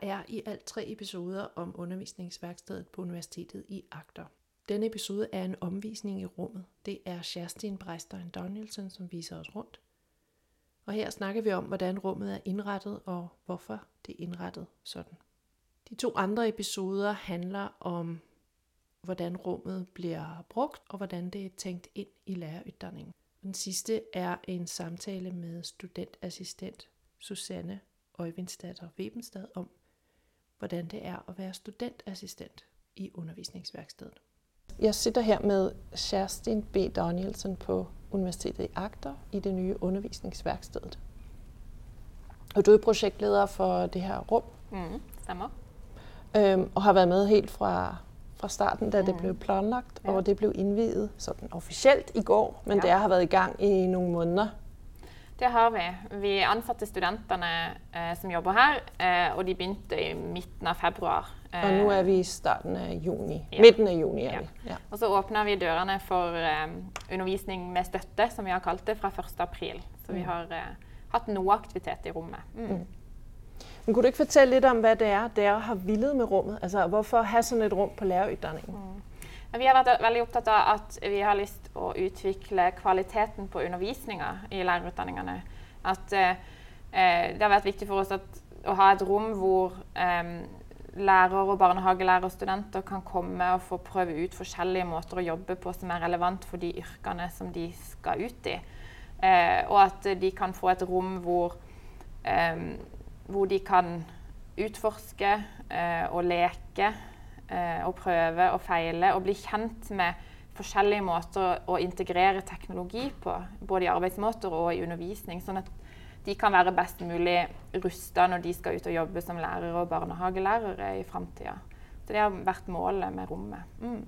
Der er i alt tre episoder om undervisningsværkstedet på Universitetet i Agder. Denne episode er en omvisning i rummet. Det er Kerstin Breistein Danielsen, som viser os rundt. Og her snakker vi om, hvordan rummet er indrettet, og hvorfor det er indrettet sådan. De to andre episoder handler om, hvordan rummet bliver brugt, og hvordan det er tænkt ind i læreruddanningen. Den sidste er en samtale med studentassistent Susanne Øjvindstatter Webenstad om, hvordan det er at være studentassistent i undervisningsværkstedet. Jeg sitter her med Kerstin B. Danielsen på Universitetet i Agder i det nye undervisningsværkstedet. Og du er projektleder for det her rum. Mm, stemmer. Øhm, og har været med helt fra, fra starten, da mm. det blev planlagt, Ja. og det blev indviet sådan officielt i går, men Ja. det har været i gang i nogle måneder. Det har vi. Vi ansatte studentene eh, som jobber her, eh, og de begynte i midten av februar. Og nå er Eh, vi i starten av juni. Ja. Midten av juni er Ja. vi. Ja. Og så åpna vi dørene for eh, undervisning med støtte, som vi har kalt det, fra 1. april. Så vi Mm. har eh, hatt noe aktivitet i rommet. Mm. Mm. Men kunne du ikke fortelle litt om, hva det er, dere har villet med rummet? Altså, hvorfor ha sånn et rum på læreruddanningen? Vi har vært veldig opptatt av at vi har lyst å utvikle kvaliteten på undervisninga i lærerutdanningene. At eh, det har vært viktig for oss at, å ha et rom hvor eh, lærere og studenter kan komme og få prøve ut forskjellige måter å jobbe på som er relevant for de yrkene som de skal ut i. Eh, og at de kan få et rom hvor, eh, hvor de kan utforske eh, og leke og prøve og feile og bli kjent med forskjellige måter å integrere teknologi på, både i arbeidsmåter og i undervisning, sånn at de kan være best mulig rusta når de skal ut og jobbe som lærere og barnehagelærere i framtida. Så det har vært målet med rommet. Mm.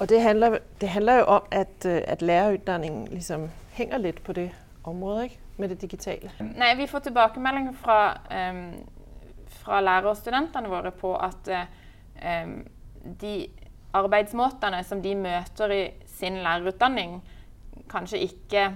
Og det handler, det handler jo om, at, øh, at læreruddanningen liksom henger litt på det området, ikke? Med det digitale. Nei, vi får tilbakemelding fra, em, fra lærerstudentene våre på at eh, de arbeidsmåtene som de møter i sin lærerutdanning, kanskje ikke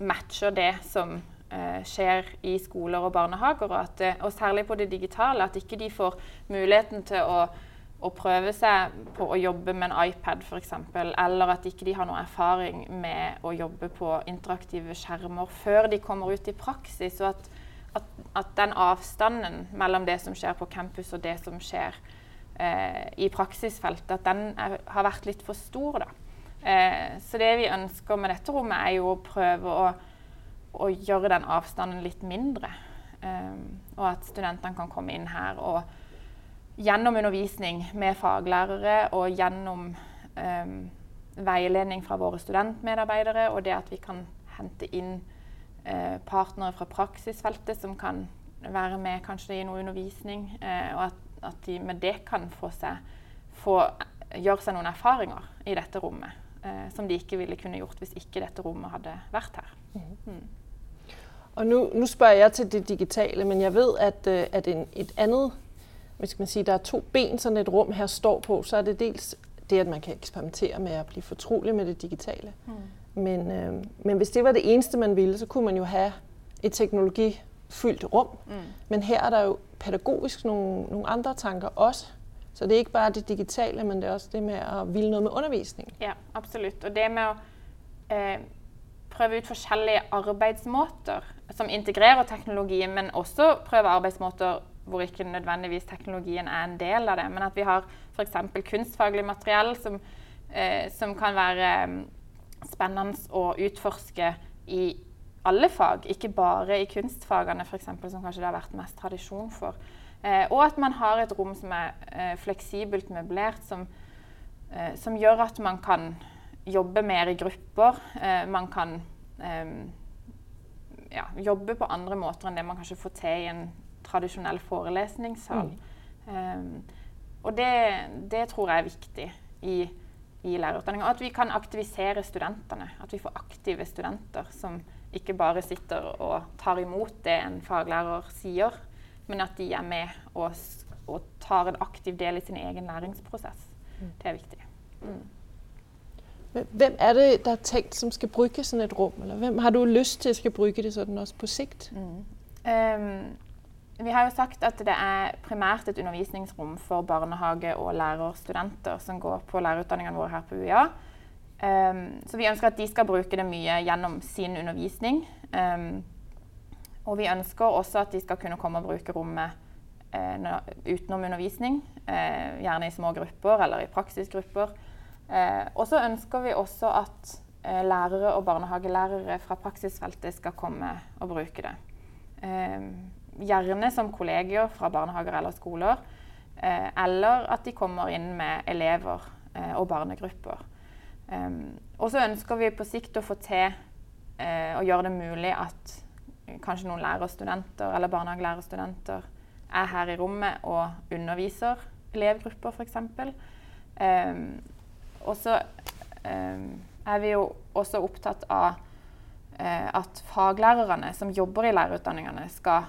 matcher det som eh, skjer i skoler og barnehager. Og, at, og særlig på det digitale, at ikke de får muligheten til å, å prøve seg på å jobbe med en iPad f.eks., eller at ikke de har noe erfaring med å jobbe på interaktive skjermer før de kommer ut i praksis. Og at, at, at den avstanden mellom det som skjer på campus og det som skjer eh, i praksisfeltet, at den er, har vært litt for stor. Eh, så det vi ønsker med dette rommet, er jo å prøve å, å gjøre den avstanden litt mindre. Eh, og at studentene kan komme inn her og gjennom undervisning med faglærere og gjennom eh, veiledning fra våre studentmedarbeidere, og det at vi kan hente inn eh, partnere fra praksisfeltet som kan være med kanskje i noe undervisning, eh, og at, at de med det kan få seg få gjøre seg noen erfaringer i dette rommet. Eh, som de ikke ville kunne gjort hvis ikke dette rommet hadde vært her. Mm. Og nu, nu spørger jeg til det digitale, men jeg ved, at, øh, at en, et andet, hvad skal man sige, der er to ben, sådan et rum her står på, så er det dels det, at man kan eksperimentere med at bli fortrolig med det digitale. Mm. Men, øh, men hvis det var det eneste, man ville, så kunne man jo have et teknologifyldt rum. Mm. Men her er der jo pædagogisk nogle, nogle andre tanker også. Så det er ikke bare det digitale, men det er også det med at ville noget med undervisning. Ja, absolutt. Og det med å eh, prøve ut forskjellige arbeidsmåter som integrerer teknologien, men også prøve arbeidsmåter hvor ikke nødvendigvis teknologien er en del av det. Men at vi har f.eks. kunstfaglig materiell som, eh, som kan være mm, spennende å utforske i alle fag, ikke bare i kunstfagene, for eksempel, som kanskje det har vært mest tradisjon for. Eh, og at man har et rom som er eh, fleksibelt møblert, som, eh, som gjør at man kan jobbe mer i grupper. Eh, man kan eh, ja, jobbe på andre måter enn det man kanskje får til i en tradisjonell forelesningssal. Eh, og det, det tror jeg er viktig i, i lærerutdanninga. Og at vi kan aktivisere studentene. At vi får aktive studenter som ikke bare sitter og tar imot det en faglærer sier, men at de er med og, og tar en aktiv del i sin egen læringsprosess. Det er viktig. Mm. Hvem- er det, der er tenkt som skal bruke sånn et rom? Eller hvem har du lyst til, skal bruke det sånn også på sikt? Mm. Ehm, vi har jo sagt at det er primært et undervisningsrom for barnehage- og lærerstudenter som går på lærerutdanningene våre her på UiA. Um, så vi ønsker at de skal bruke det mye gjennom sin undervisning. Um, og vi ønsker også at de skal kunne komme og bruke rommet uh, utenom undervisning. Uh, gjerne i små grupper eller i praksisgrupper. Uh, og så ønsker vi også at lærere og barnehagelærere fra praksisfeltet skal komme og bruke det. Um, gjerne som kollegier fra barnehager eller skoler. eller at de kommer inn med elever og barnegrupper. Um, og så ønsker vi på sikt å få til uh, å gjøre det mulig at kanskje noen lærerstudenter eller barnehagelærerstudenter er her i rommet og underviser elevgrupper, f.eks. Um, og så um, er vi jo også opptatt av at faglærerne som jobber i lærerutdanningene, skal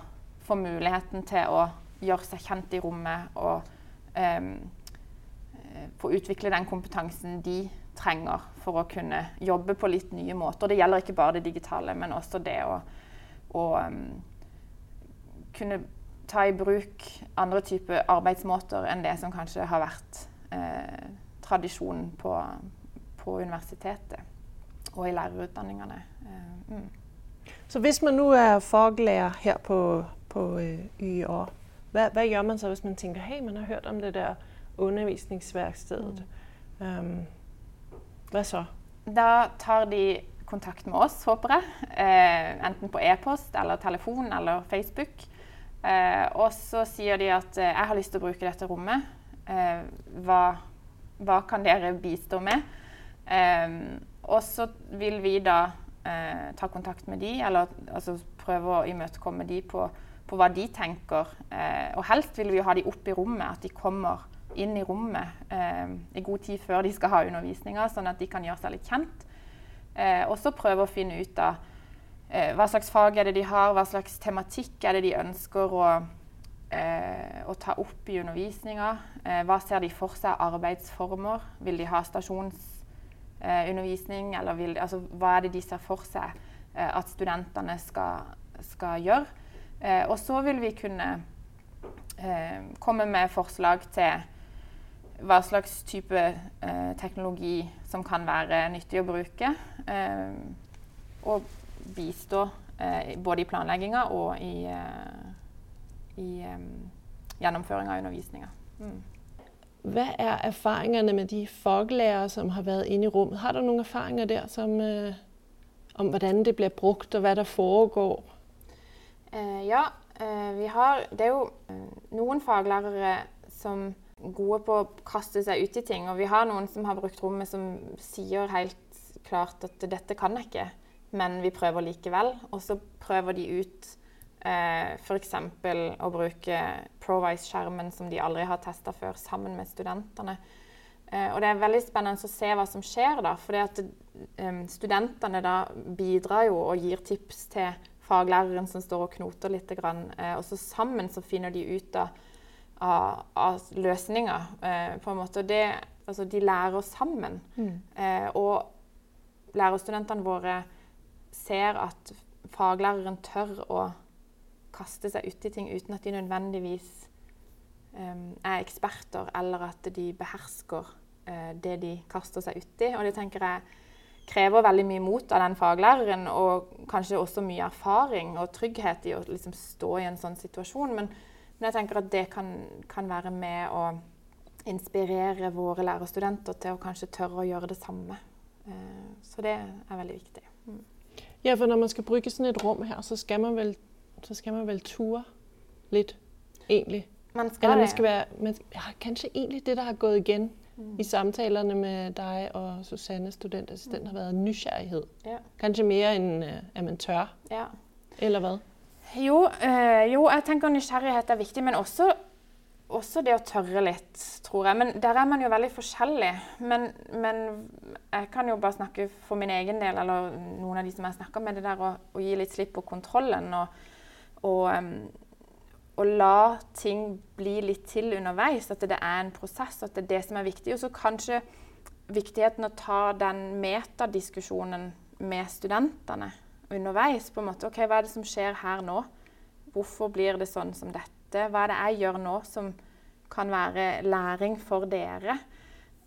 få muligheten til å gjøre seg kjent i rommet og um, få utvikle den kompetansen de trenger for å kunne jobbe på litt nye måter. Det gjelder ikke bare det digitale, men også det å, å um, kunne ta i bruk andre typer arbeidsmåter enn det som kanskje har vært eh, tradisjonen på, på, universitetet og i lærerutdanningene. Eh, mm. Så hvis man nå er faglærer her på, på øh, YA, hva, hvad gjør man så hvis man tenker hei, man har hørt om det der undervisningsverkstedet? Mm. Um, hva så? Da tar de kontakt med oss, håper jeg. Eh, enten på e-post eller telefon eller Facebook. Eh, og så sier de at eh, 'jeg har lyst til å bruke dette rommet'. Eh, hva, hva, kan dere bistå med? Eh, og så vil vi da eh, ta kontakt med de, eller altså, prøve å imøtekomme de på, på hva de tenker. og helst vil vi ha de opp i rommet, at de kommer inn i rommet eh, i god tid før de skal ha undervisninga, sånn at de kan gjøre seg litt kjent. Eh, og så prøve å finne ut av eh, hva slags fag er det de har, hva slags tematikk er det de ønsker å, eh, å ta opp i undervisninga. Eh, hva ser de for seg arbeidsformer? Vil de ha stasjonsundervisning, eller vil, altså, hva er det de ser for seg eh, at studentene skal, skal gjøre? Og så vil vi kunne komme med forslag til hva slags type eh, teknologi som kan være nyttig å bruke. Eh, og bistå eh, både i planlegginga og i, eh, i eh, gjennomføringa av undervisninga. Mm. Hva er erfaringene med de faglærere som har vært inne i rommet? Har du noen erfaringer der som, eh, om hvordan det blir brukt, og hva det foregår? Ja, vi har Det er jo noen faglærere som er gode på å kaste seg ut i ting. Og vi har noen som har brukt rommet som sier helt klart at dette kan jeg ikke, men vi prøver likevel. Og så prøver de ut eh, f.eks. å bruke Provise-skjermen som de aldri har testa før, sammen med studentene. Eh, og det er veldig spennende å se hva som skjer da. For um, studentene da bidrar jo og gir tips til faglæreren som står og knoter litt. Eh, og så sammen så finner de ut av av, av løsninger. Eh, på en måte. Det, altså, de lærer sammen. Mm. Eh, og lærerstudentene våre ser at faglæreren tør å kaste seg uti ting uten at de nødvendigvis um, er eksperter, eller at de behersker uh, det de kaster seg uti. Og det tenker jeg krever veldig mye mot av den faglæreren, og kanskje også mye erfaring og trygghet i å liksom, stå i en sånn situasjon. Men men jeg tenker at det kan, kan være med å inspirere våre lærerstudenter til å kanskje tørre å gjøre det samme. Eh, så det er veldig viktig. Mm. Ja, for når man skal bruke sånn et rom her, så skal man vel, så skal man vel ture litt, egentlig. Man skal Eller man skal være, man, ja, kanskje egentlig det, der har gått igjen mm. i samtalerne med deg og Susanne, studentassistent, har vært nysgjerrighet. Ja. Kanskje mer enn uh, at man tør. Ja. Eller hva? Jo, øh, jo, jeg tenker nysgjerrighet er viktig, men også, også, det å tørre litt, tror jeg. Men der er man jo veldig forskjellig. Men, men, jeg kan jo bare snakke for min egen del, eller noen av de som jeg snakker med, det der å, å gi litt slipp på kontrollen. og, og å la ting bli litt til underveis. At det er en prosess, at det er det som er viktig. Og så kanskje viktigheten å ta den metadiskusjonen med studentene underveis. på en måte, ok, Hva er det som skjer her nå? Hvorfor blir det sånn som dette? Hva er det jeg gjør nå som kan være læring for dere?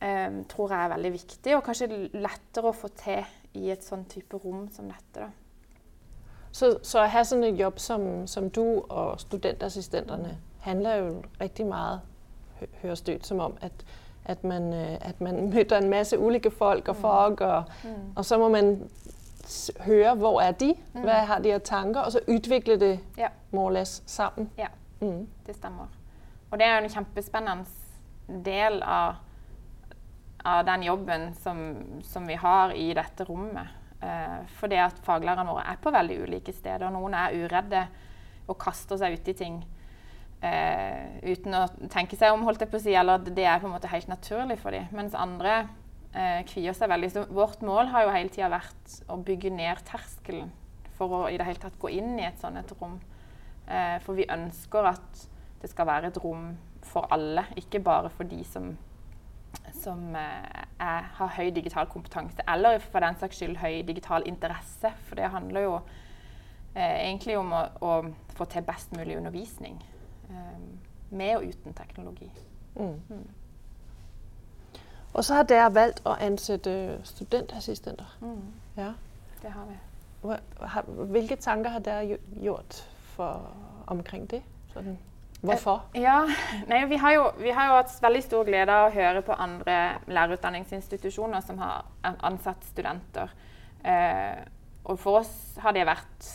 Um, tror jeg er veldig viktig, og kanskje lettere å få til i et sånn type rom som dette. da. Så, så å ha sådan en jobb som, som, du og studentassistenterne, handler jo rigtig mye, høres det som om, at, at, man, øh, at man møter en masse ulike folk og mm. folk, og, mm. og så må man høre hvor er de, mm. hva har de av tanker, og så utvikle det ja. more or less sammen. Ja, mm. det stemmer. Og det er jo en kjempespennende del av, av den jobben som, som, vi har i dette rommet. Eh, fordi at faglærerne våre er på veldig ulike steder. Noen er uredde og kaster seg uti ting eh, uten å tenke seg om, holdt jeg på å si, eller det er på en måte helt naturlig for dem. Mens andre eh, kvier seg veldig. Så vårt mål har jo hele tida vært å bygge ned terskelen for å i det hele tatt gå inn i et sånt et rom. Eh, for vi ønsker at det skal være et rom for alle, ikke bare for de som, som eh, er, har høy digital kompetanse, eller for den saks skyld høy digital interesse. For det handler jo eh, egentlig om å, å, få til best mulig undervisning. Eh, med og uten teknologi. Mm. Mm. Og så har dere valgt å ansette studentassistenter. Mm. Ja. Det har vi. Hvilke tanker har dere gjort for, omkring det? Sånn Hvorfor? Eh, ja, Nei, vi, har jo, vi, har jo, hatt veldig stor glede av å høre på andre lærerutdanningsinstitusjoner som har ansatt studenter. Eh, og for oss har det vært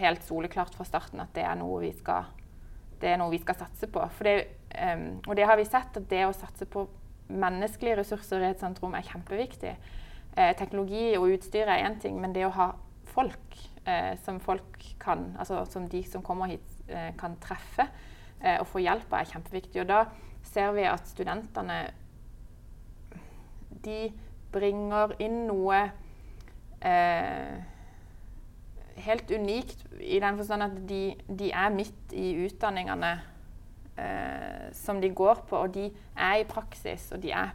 helt soleklart fra starten at det er noe vi skal, noe vi skal satse på. Det, eh, og det har vi sett, at det å satse på menneskelige ressurser i et sånt rom er kjempeviktig. Eh, teknologi og utstyr er én ting, men det å ha folk eh, som folk kan, altså som de som kommer hit, eh, kan treffe, å få hjelp er kjempeviktig. Og da ser vi at studentene de bringer inn noe eh, helt unikt i den forstand at de, de er midt i utdanningene eh, som de går på, og de er i praksis, og de er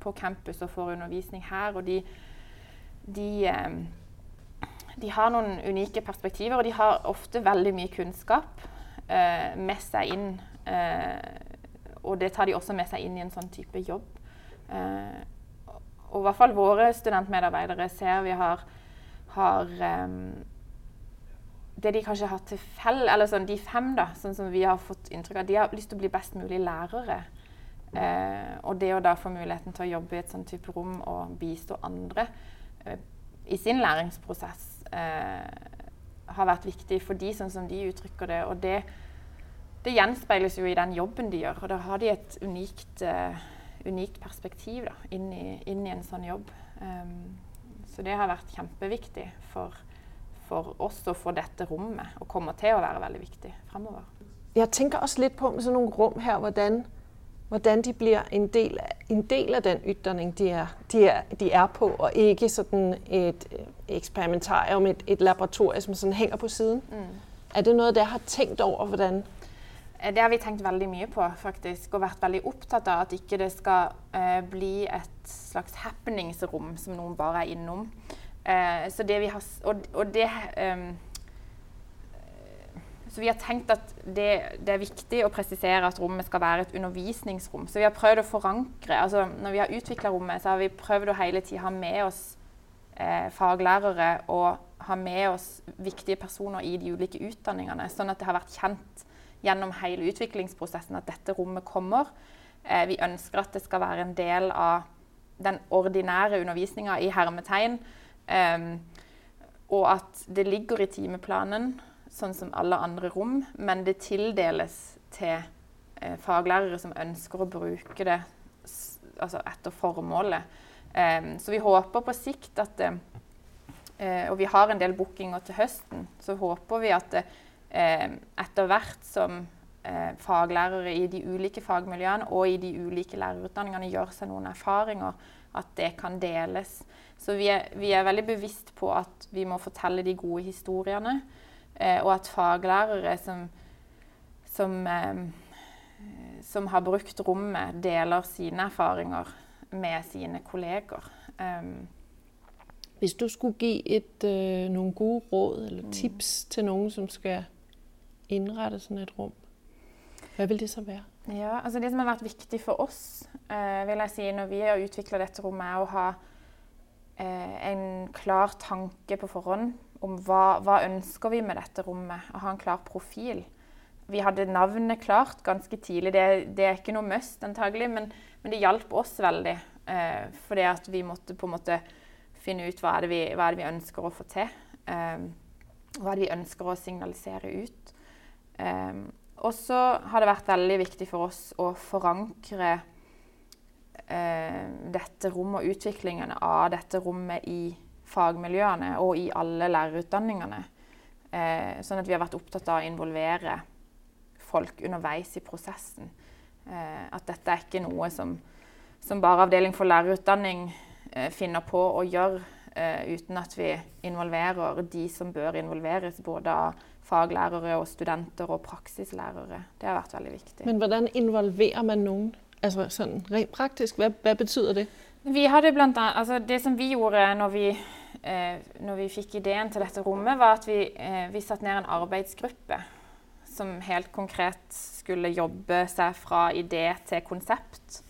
på campus og får undervisning her. Og de, de, eh, de har noen unike perspektiver, og de har ofte veldig mye kunnskap eh, med seg inn. Eh, og det tar de også med seg inn i en sånn type jobb. Eh, og i hvert fall våre studentmedarbeidere ser vi har, har Det de kanskje har til fell, eller sånn, de fem da, sånn som vi har fått inntrykk av, de har lyst til å bli best mulig lærere. Eh, og det å da få muligheten til å jobbe i et sånn type rom og bistå andre eh, i sin læringsprosess, eh, har vært viktig for de, sånn som de uttrykker det. Og det, det gjenspeiles jo i den jobben de gjør. Og da har de et unikt, uh, unikt perspektiv da, inn, i, inn, i, en sånn jobb. Um, så det har vært kjempeviktig for, for oss og for dette rommet, og kommer til å være veldig viktig fremover. Jeg tenker også litt på med sånne rom her, hvordan hvordan de blir en del, en del av den utdanning de de, de er, på, og ikke sådan et eksperimentarium, et, et laboratorium som sådan hænger på siden. Mm. Er det noe der har tenkt over? hvordan eh, det har vi tenkt veldig mye på faktisk, og vært veldig opptatt av at ikke det skal uh, bli et slags happeningsrom som noen bare er innom. Uh, så det vi har, og, og det um, så vi har tenkt at det, det, er viktig å presisere at rommet skal være et undervisningsrom. Så vi har prøvd å forankre altså Når vi har utvikla rommet, så har vi prøvd å hele tida ha med oss eh, faglærere og ha med oss viktige personer i de ulike utdanningene. Sånn at det har vært kjent gjennom hele utviklingsprosessen at dette rommet kommer. Eh, vi ønsker at det skal være en del av den ordinære undervisninga i hermetegn. Eh, og at det ligger i timeplanen sånn som alle andre rom, men det tildeles til eh, faglærere som ønsker å bruke det altså etter formålet. Um, så vi håper på sikt at uh, Og vi har en del bookinger til høsten. Så håper vi at uh, etter hvert som uh, faglærere i de ulike fagmiljøene og i de ulike lærerutdanningene gjør seg noen erfaringer, at det kan deles. Så vi er, vi er veldig bevisst på at vi må fortelle de gode historiene. Eh, og at faglærere som, som, eh, som, har brukt rommet, deler sine erfaringer med sine kolleger. Um, Hvis du skulle gi et, øh, noen gode råd eller mm. tips til noen som skal innrette sånn et rom, hva vil det så være? Ja, altså Det som har vært viktig for oss, øh, vil jeg si, når vi har utvikla dette rommet, er å ha øh, en klar tanke på forhånd om hva, hva ønsker vi med dette rommet. Å ha en klar profil. Vi hadde navnet klart ganske tidlig. Det, det er ikke noe must, antagelig, men, men det hjalp oss veldig. Eh, fordi at vi måtte på en måte finne ut hva er det vi, er det vi ønsker å få til. Eh, hva er det vi ønsker å signalisere ut. Eh, og så har det vært veldig viktig for oss å forankre eh, dette rommet og utviklingen av dette rommet i fagmiljøene og i alle lærerutdanningene. Eh, sånn at vi har vært opptatt av å involvere folk underveis i prosessen. Eh, at dette er ikke noe som som bare Avdeling for lærerutdanning eh, finner på å gjøre eh, uten at vi involverer de som bør involveres, både av faglærere og studenter og praksislærere. Det har vært veldig viktig. Men hvordan involverer man noen? Altså sånn rent praktisk, hva, hva betyr det? Vi hadde blant annet, altså Det som vi gjorde når vi, eh, når vi fikk ideen til dette rommet, var at vi, eh, vi satte ned en arbeidsgruppe som helt konkret skulle jobbe seg fra idé til konsept.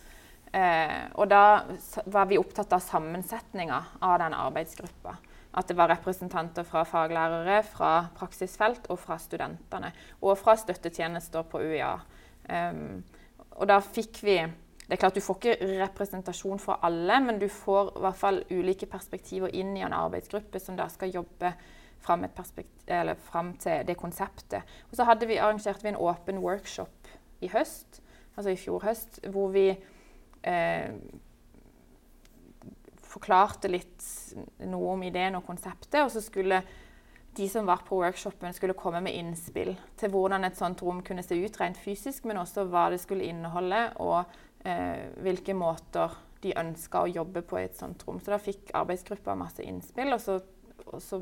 Eh, og da var vi opptatt av sammensetninga av den arbeidsgruppa. At det var representanter fra faglærere, fra praksisfelt og fra studentene. Og fra støttetjenester på UiA. Um, og da fikk vi Det er klart du får ikke representasjon for alle, men du får i hvert fall ulike perspektiver inn i en arbeidsgruppe som da skal jobbe fram, fram til det konseptet. Og så vi, arrangerte vi en åpen workshop i høst, altså i fjor høst, hvor vi eh, forklarte litt noe om ideen og konseptet. Og så skulle de som var på workshopen, skulle komme med innspill til hvordan et sånt rom kunne se ut rent fysisk, men også hva det skulle inneholde, og eh, hvilke måter de ønska å jobbe på i et sånt rom. Så da fikk arbeidsgruppa masse innspill, og så, og så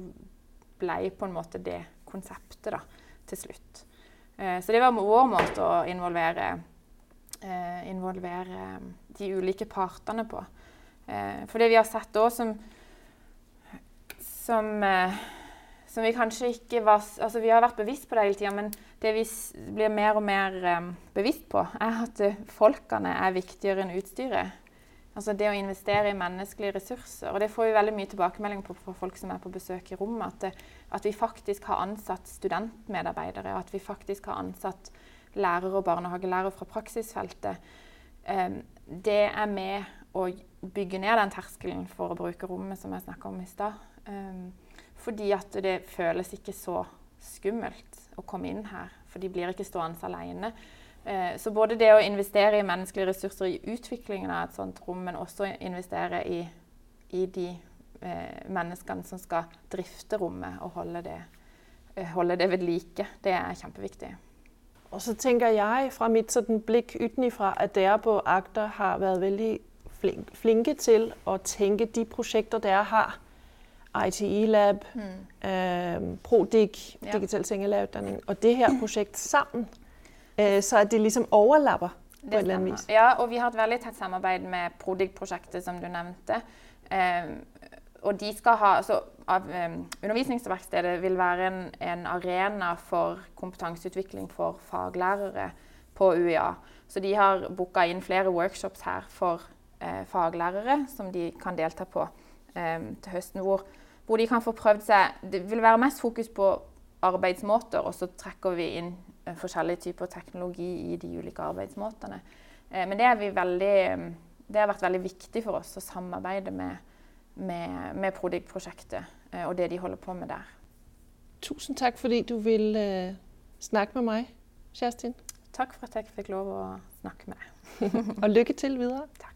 ble på en måte det konseptet da, til slutt. Eh, så det var vår måte å involvere eh, involvere de ulike partene på. Eh, for det vi har sett da som, som, eh, som vi kanskje ikke var altså Vi har vært bevisst på det hele tida, men det vi blir mer og mer eh, bevisst på, er at folkene er viktigere enn utstyret. Altså det å investere i menneskelige ressurser. Og det får vi veldig mye tilbakemelding på fra folk som er på besøk i rommet. At, at vi faktisk har ansatt studentmedarbeidere, at vi faktisk har ansatt lærere og barnehagelærere fra praksisfeltet, det er med å bygge ned den terskelen for å bruke rommet som jeg snakka om i stad. Fordi at det føles ikke så skummelt å komme inn her, for de blir ikke stående alene. Eh, så både det å investere i menneskelige ressurser i utviklingen av et sånt rom, men også investere i, i de eh, menneskene som skal drifte rommet og holde det, eh, holde det ved like, det er kjempeviktig. Og så tenker jeg fra mitt sånn blikk utenifra, at dere på Akter har vært veldig flinke til å tenke de prosjekter dere har. ITE Lab, mm. eh, ProDig, ja. Digital Sengelæreruddanning, og det her prosjektet sammen, øh, så at det liksom overlapper på en eller anden vis. Ja, og vi har et veldig tett samarbeid med Prodig-prosjektet, som du nevnte. Uh, og de skal ha, altså, um, Undervisningsverkstedet vil være en, en, arena for kompetanseutvikling for faglærere på UiA. Så de har booka inn flere workshops her for eh, faglærere som de kan delta på eh, til høsten. Hvor, hvor, de kan få prøvd seg Det vil være mest fokus på arbeidsmåter, og så trekker vi inn forskjellige typer teknologi i de ulike arbeidsmåtene. Eh, men det, veldig, det, har vært veldig viktig for oss å samarbeide med med, med Prodig-prosjektet eh, og det de holder på med der. Tusen takk fordi du vil uh, snakke med meg, Kjerstin. Takk for at jeg fikk lov å snakke med deg. og lykke til videre. Takk.